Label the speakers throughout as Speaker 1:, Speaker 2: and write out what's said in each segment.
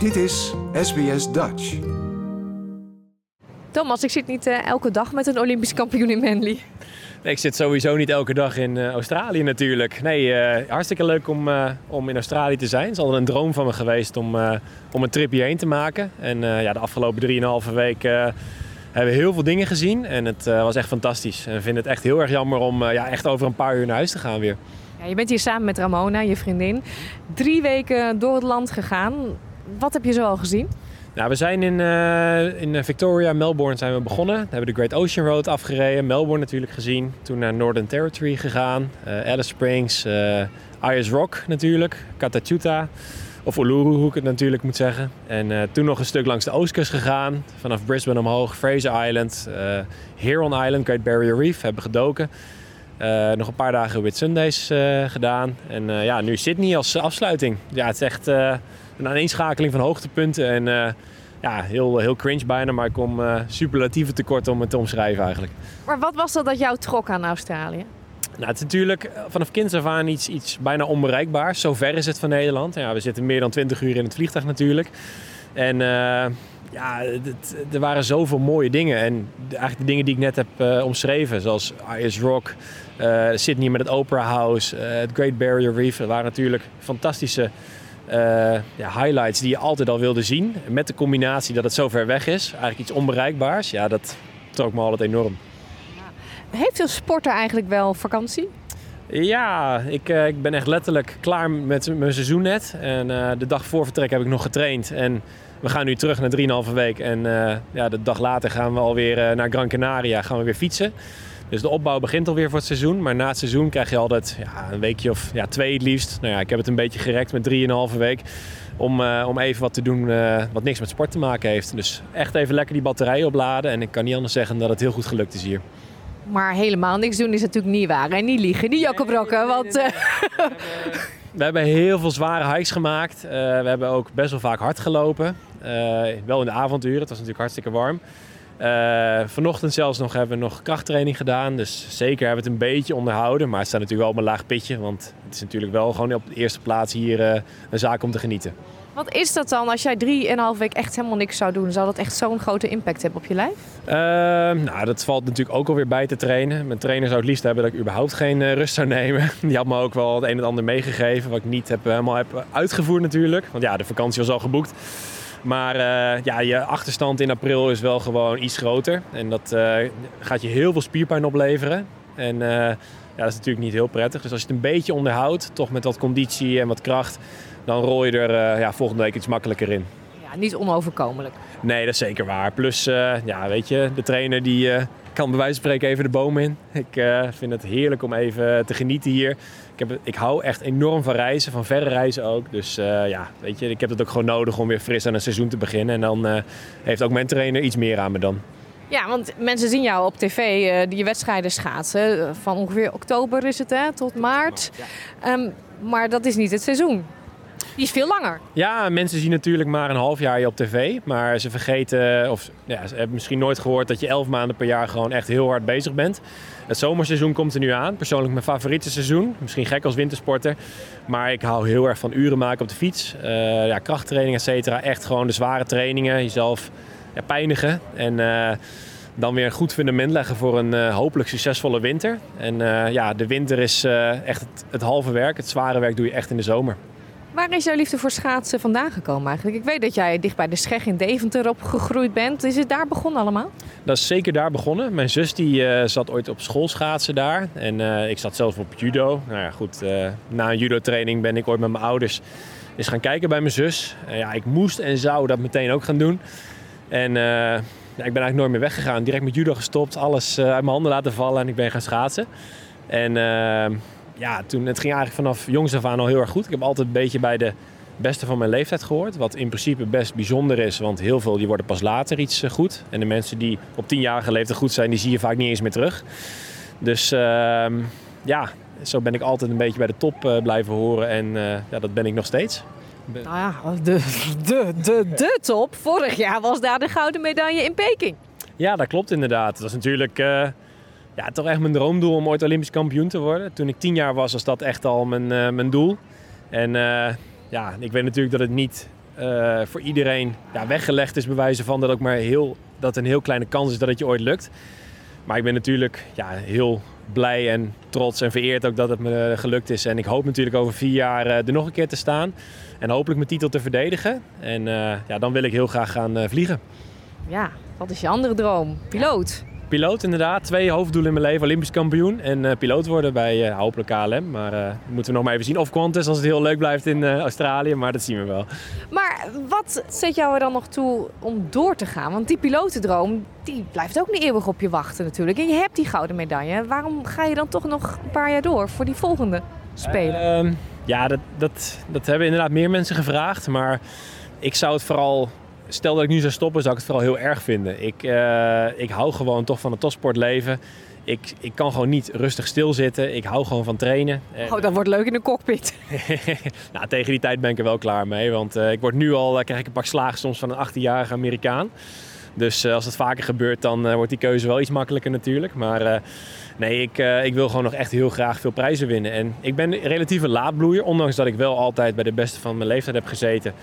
Speaker 1: Dit is SBS Dutch.
Speaker 2: Thomas, ik zit niet eh, elke dag met een Olympisch kampioen in Manly.
Speaker 3: Nee, ik zit sowieso niet elke dag in eh, Australië natuurlijk. Nee, eh, hartstikke leuk om, eh, om in Australië te zijn. Het is altijd een droom van me geweest om, eh, om een trip hierheen te maken. En eh, ja, de afgelopen 3,5 week eh, hebben we heel veel dingen gezien. En het eh, was echt fantastisch. En ik vind het echt heel erg jammer om eh, ja, echt over een paar uur naar huis te gaan weer.
Speaker 2: Ja, je bent hier samen met Ramona, je vriendin. Drie weken door het land gegaan. Wat heb je zo al gezien?
Speaker 3: Nou, we zijn in, eh, in Victoria, Melbourne zijn we begonnen. We hebben de Great Ocean Road afgereden. Melbourne natuurlijk gezien. Toen naar Northern Territory gegaan. eh, Alice Springs, eh Ayers Rock natuurlijk. Katachuta. Of Uluru, hoe ik het natuurlijk moet zeggen. En eh, toen nog een stuk langs de oostkust gegaan. Vanaf Brisbane omhoog, Fraser Island, eh Heron Island, Great Barrier Reef. Hebben gedoken. Eh, nog een paar dagen Whit Sundays eh, gedaan. En eh, ja, nu Sydney als afsluiting. Ja, het is echt een aaneenschakeling van hoogtepunten. En ja, heel, heel cringe bijna, maar ik kom superlatieven tekort om het te omschrijven eigenlijk.
Speaker 2: Maar wat was dat dat jou trok aan Australië?
Speaker 3: Nou, het is natuurlijk vanaf kinds af aan iets, iets bijna onbereikbaars. Zo ver is het van Nederland. Ja, we zitten meer dan 20 uur in het vliegtuig natuurlijk. En ja, er waren zoveel mooie dingen. En eigenlijk de dingen die ik net heb eh, omschreven, zoals Ayers Rock, eh, Sydney met het Opera House, eh, het Great Barrier Reef. Dat waren natuurlijk fantastische ja, highlights die je altijd al wilde zien. Met de combinatie dat het zo ver weg is, eigenlijk iets onbereikbaars. Ja, dat trok me altijd enorm.
Speaker 2: Heeft een sporter eigenlijk wel vakantie?
Speaker 3: Ja, ik, eh, ik ben echt letterlijk klaar met mijn seizoen net. En eh, de dag voor vertrek heb ik nog getraind. En we gaan nu terug naar 3,5 week. En eh, ja, de dag later gaan we alweer naar Gran Canaria gaan we weer fietsen. Dus de opbouw begint alweer voor het seizoen. Maar na het seizoen krijg je altijd ja, een weekje of ja, twee het liefst. Nou ja, ik heb het een beetje gerekt met 3,5 week. Om, om even wat te doen wat niks met sport te maken heeft. Dus echt even lekker die batterij opladen. En ik kan niet anders zeggen dat het heel goed gelukt is hier.
Speaker 2: Maar helemaal niks doen is natuurlijk niet waar. En niet liegen, niet jakkebrokken. Want eh,
Speaker 3: We hebben heel veel zware hikes gemaakt. Eh, we hebben ook best wel vaak hard gelopen. Eh, wel in de avonduren, het was natuurlijk hartstikke warm. Eh, vanochtend zelfs nog hebben we nog krachttraining gedaan. Dus zeker hebben we het een beetje onderhouden. Maar het staat natuurlijk wel op een laag pitje. Want het is natuurlijk wel gewoon op de eerste plaats hier eh, een zaak om te genieten.
Speaker 2: Wat is dat dan als jij drieënhalf week echt helemaal niks zou doen? Zou dat echt zo'n grote impact hebben op je lijf?
Speaker 3: Ehm, nou, dat valt natuurlijk ook alweer bij te trainen. Mijn trainer zou het liefst hebben dat ik überhaupt geen eh, rust zou nemen. Die had me ook wel het een en ander meegegeven, wat ik niet heb, helemaal heb uitgevoerd natuurlijk. Want ja, de vakantie was al geboekt. Maar eh, ja, je achterstand in april is wel gewoon iets groter. En dat eh, gaat je heel veel spierpijn opleveren. En ja, dat is natuurlijk niet heel prettig. Dus als je het een beetje onderhoudt, toch met wat conditie en wat kracht... dan rol je er eh, ja, volgende week iets makkelijker in.
Speaker 2: Ja, niet onoverkomelijk.
Speaker 3: Nee, dat is zeker waar. Plus, eh, ja, weet je, de trainer die eh, kan bij wijze van spreken even de boom in. Ik vind het heerlijk om even te genieten hier. Ik, heb, ik hou echt enorm van reizen, van verre reizen ook. Dus ja, weet je, ik heb het ook gewoon nodig om weer fris aan een seizoen te beginnen. En dan heeft ook mijn trainer iets meer aan me dan.
Speaker 2: Ja, want mensen zien jou op tv eh, die wedstrijden schaatsen. Van ongeveer oktober is het, hè, tot maart. Ehm, maar dat is niet het seizoen. Die is veel langer.
Speaker 3: Ja, mensen zien natuurlijk maar een half jaar je op tv. Maar ze vergeten, of ja, ze hebben misschien nooit gehoord dat je elf maanden per jaar gewoon echt heel hard bezig bent. Het zomerseizoen komt er nu aan. Persoonlijk mijn favoriete seizoen. Misschien gek als wintersporter. Maar ik hou heel erg van uren maken op de fiets. Eh, ja, krachttraining, et cetera. Echt gewoon de zware trainingen. Jezelf ja, pijnigen. En eh, dan weer een goed fundament leggen voor een eh, hopelijk succesvolle winter. En eh, ja, de winter is echt het, het halve werk. Het zware werk doe je echt in de zomer.
Speaker 2: Waar is jouw liefde voor schaatsen vandaan gekomen eigenlijk? Ik weet dat jij dicht bij de Scheg in Deventer opgegroeid bent. Is het daar begonnen allemaal?
Speaker 3: Dat is zeker daar begonnen. Mijn zus die, zat ooit op school schaatsen daar. En ik zat zelf op judo. Nou ja, goed. na een judo-training ben ik ooit met mijn ouders eens gaan kijken bij mijn zus. Ja, ik moest en zou dat meteen ook gaan doen. En eh, ja, ik ben eigenlijk nooit meer weggegaan. Direct met judo gestopt. Alles eh, uit mijn handen laten vallen en ik ben gaan schaatsen. En eh, ja, toen, het ging eigenlijk vanaf jongs af aan al heel erg goed. Ik heb altijd een beetje bij de beste van mijn leeftijd gehoord. Wat in principe best bijzonder is, want heel veel die worden pas later iets eh, goed. En de mensen die op tienjarige leeftijd goed zijn, die zie je vaak niet eens meer terug. Dus ehm, ja, zo ben ik altijd een beetje bij de top blijven horen en ja, dat ben ik nog steeds.
Speaker 2: Nou ja, de, de, de, de top. Vorig jaar was daar de gouden medaille in Peking.
Speaker 3: Ja, dat klopt inderdaad. Het was natuurlijk eh, ja, toch echt mijn droomdoel om ooit Olympisch kampioen te worden. Toen ik tien jaar was, was dat echt al mijn, eh, mijn doel. En eh, ja, ik weet natuurlijk dat het niet voor iedereen ja, weggelegd is, bewijzen van dat ook maar heel, dat een heel kleine kans is dat het je ooit lukt. Maar ik ben natuurlijk ja, heel blij en trots en vereerd ook dat het me gelukt is. En ik hoop natuurlijk over vier jaar uh, er nog een keer te staan. En hopelijk mijn titel te verdedigen. En uh, ja, dan wil ik heel graag gaan uh, vliegen.
Speaker 2: Ja, wat is je andere droom? Piloot?
Speaker 3: Piloot inderdaad. Twee hoofddoelen in mijn leven. Olympisch kampioen en uh, piloot worden bij uh, hopelijk KLM. Maar uh, moeten we nog maar even zien. Of Qantas als het heel leuk blijft in Australië. Maar dat zien we wel.
Speaker 2: Maar wat zet jou er dan nog toe om door te gaan? Want die pilotendroom die blijft ook niet eeuwig op je wachten natuurlijk. En je hebt die gouden medaille. Waarom ga je dan toch nog een paar jaar door voor die volgende Spelen?
Speaker 3: Ehm, ja, dat, dat, dat hebben inderdaad meer mensen gevraagd. Maar ik zou het vooral stel dat ik nu zou stoppen, zou ik het vooral heel erg vinden. Ik, uh, ik hou gewoon toch van het topsportleven. Ik, ik kan gewoon niet rustig stilzitten. Ik hou gewoon van trainen.
Speaker 2: Oh, dat wordt leuk in de cockpit.
Speaker 3: nou, tegen die tijd ben ik er wel klaar mee. Want uh, ik word nu al, uh, krijg ik een pak slagen soms van een 18-jarige Amerikaan. Dus als het vaker gebeurt, dan wordt die keuze wel iets makkelijker natuurlijk. Maar nee, ik, ik wil gewoon nog echt heel graag veel prijzen winnen. En ik ben een relatieve laadbloeier. Ondanks dat ik wel altijd bij de beste van mijn leeftijd heb gezeten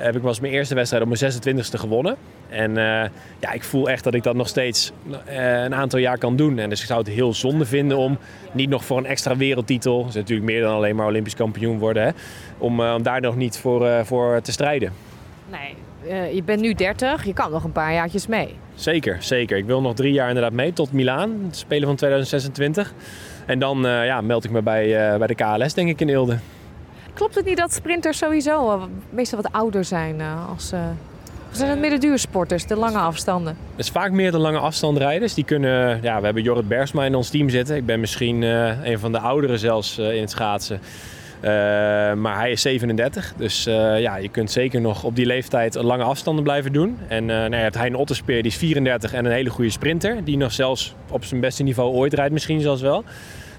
Speaker 3: heb ik was mijn eerste wedstrijd op mijn 26e gewonnen. En uh, ja, ik voel echt dat ik dat nog steeds uh, een aantal jaar kan doen. En dus ik zou het heel zonde vinden om niet nog voor een extra wereldtitel, dat is natuurlijk meer dan alleen maar Olympisch kampioen worden, hè, om, uh, om daar nog niet voor, voor te strijden.
Speaker 2: Nee, je bent nu 30, je kan nog een paar jaartjes mee.
Speaker 3: Zeker, zeker. Ik wil nog drie jaar inderdaad mee tot Milaan, het Spelen van 2026. En dan ja, meld ik me bij, bij de KLS, denk ik, in Eelde.
Speaker 2: Klopt het niet dat sprinters sowieso meestal wat ouder zijn als... Uh, zijn het middenduursporters, de lange afstanden?
Speaker 3: Het is vaak meer de lange afstandrijders. Die kunnen, ja, we hebben Jorrit Bergsma in ons team zitten. Ik ben misschien uh, een van de ouderen zelfs uh, in het schaatsen. Uh, maar hij is 37, dus ja, je kunt zeker nog op die leeftijd lange afstanden blijven doen. En nou, je hebt Hein Otterspeer, die is 34 en een hele goede sprinter. Die nog zelfs op zijn beste niveau ooit rijdt misschien zelfs wel.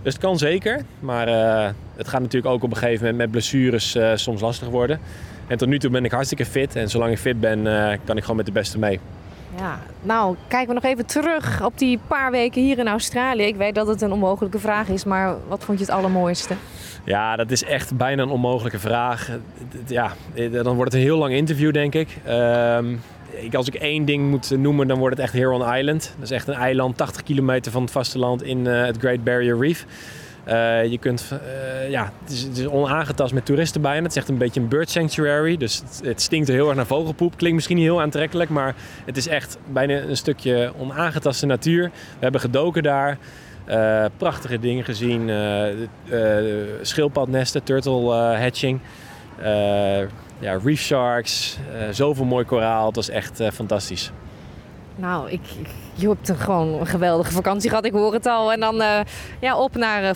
Speaker 3: Dus het kan zeker. Maar uh, het gaat natuurlijk ook op een gegeven moment met blessures uh, soms lastig worden. En tot nu toe ben ik hartstikke fit. En zolang ik fit ben, uh, kan ik gewoon met de beste mee.
Speaker 2: Ja, nou kijken we nog even terug op die paar weken hier in Australië. Ik weet dat het een onmogelijke vraag is, maar wat vond je het allermooiste?
Speaker 3: Ja, dat is echt bijna een onmogelijke vraag. Ja, dan wordt het een heel lang interview, denk ik. Uh, ik, als ik één ding moet noemen, dan wordt het echt Heron Island. Dat is echt een eiland 80 kilometer van het vasteland in uh, het Great Barrier Reef. Uh, je kunt, uh, ja, het is, het is, onaangetast met toeristen bijna. Het is echt een beetje een bird sanctuary. Dus het, het, stinkt heel erg naar vogelpoep. Klinkt misschien niet heel aantrekkelijk, maar het is echt bijna een stukje onaangetaste natuur. We hebben gedoken daar. Prachtige dingen gezien. schildpadnesten, turtle hatching ja, reef sharks, uh, zoveel mooi koraal. Het was echt uh, fantastisch.
Speaker 2: Nou, ik, je hebt er gewoon een geweldige vakantie gehad, ik hoor het al. En dan uh, ja, op naar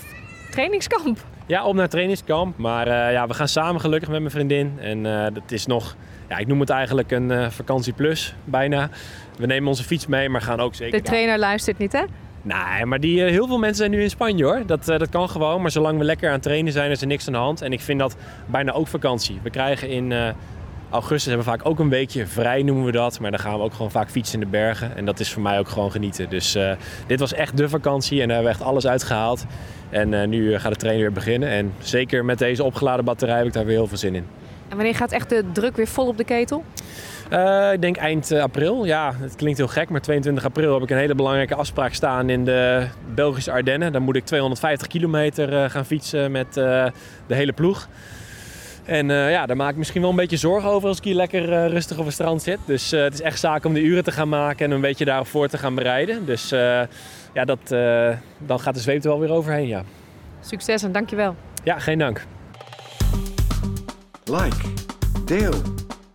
Speaker 2: trainingskamp.
Speaker 3: Ja, op naar trainingskamp. Maar ja, we gaan samen gelukkig met mijn vriendin. En dat is nog, ja, ik noem het eigenlijk een vakantie plus, bijna. We nemen onze fiets mee, maar gaan ook zeker...
Speaker 2: De trainer luistert niet, hè?
Speaker 3: Nee, maar die, heel veel mensen zijn nu in Spanje hoor. Dat, dat kan gewoon. Maar zolang we lekker aan het trainen zijn, is er niks aan de hand. En ik vind dat bijna ook vakantie. We krijgen in uh, augustus hebben vaak ook een weekje vrij, noemen we dat. Maar dan gaan we ook gewoon vaak fietsen in de bergen. En dat is voor mij ook gewoon genieten. Dus dit was echt de vakantie en daar hebben we echt alles uitgehaald. En nu gaat de training weer beginnen. En zeker met deze opgeladen batterij heb ik daar weer heel veel zin in.
Speaker 2: En wanneer gaat echt de druk weer vol op de ketel?
Speaker 3: Uh, ik denk eind april. Ja, het klinkt heel gek, maar 22 april heb ik een hele belangrijke afspraak staan in de Belgische Ardennen. Dan moet ik 250 kilometer uh, gaan fietsen met uh, de hele ploeg. En ja, daar maak ik misschien wel een beetje zorgen over als ik hier lekker rustig op het strand zit. Dus het is echt zaak om de uren te gaan maken en een beetje daarop voor te gaan bereiden. Dus ja, dat, dan gaat de zweep er wel weer overheen, ja.
Speaker 2: Succes en dankjewel.
Speaker 3: Ja, geen dank.
Speaker 1: Like, deel,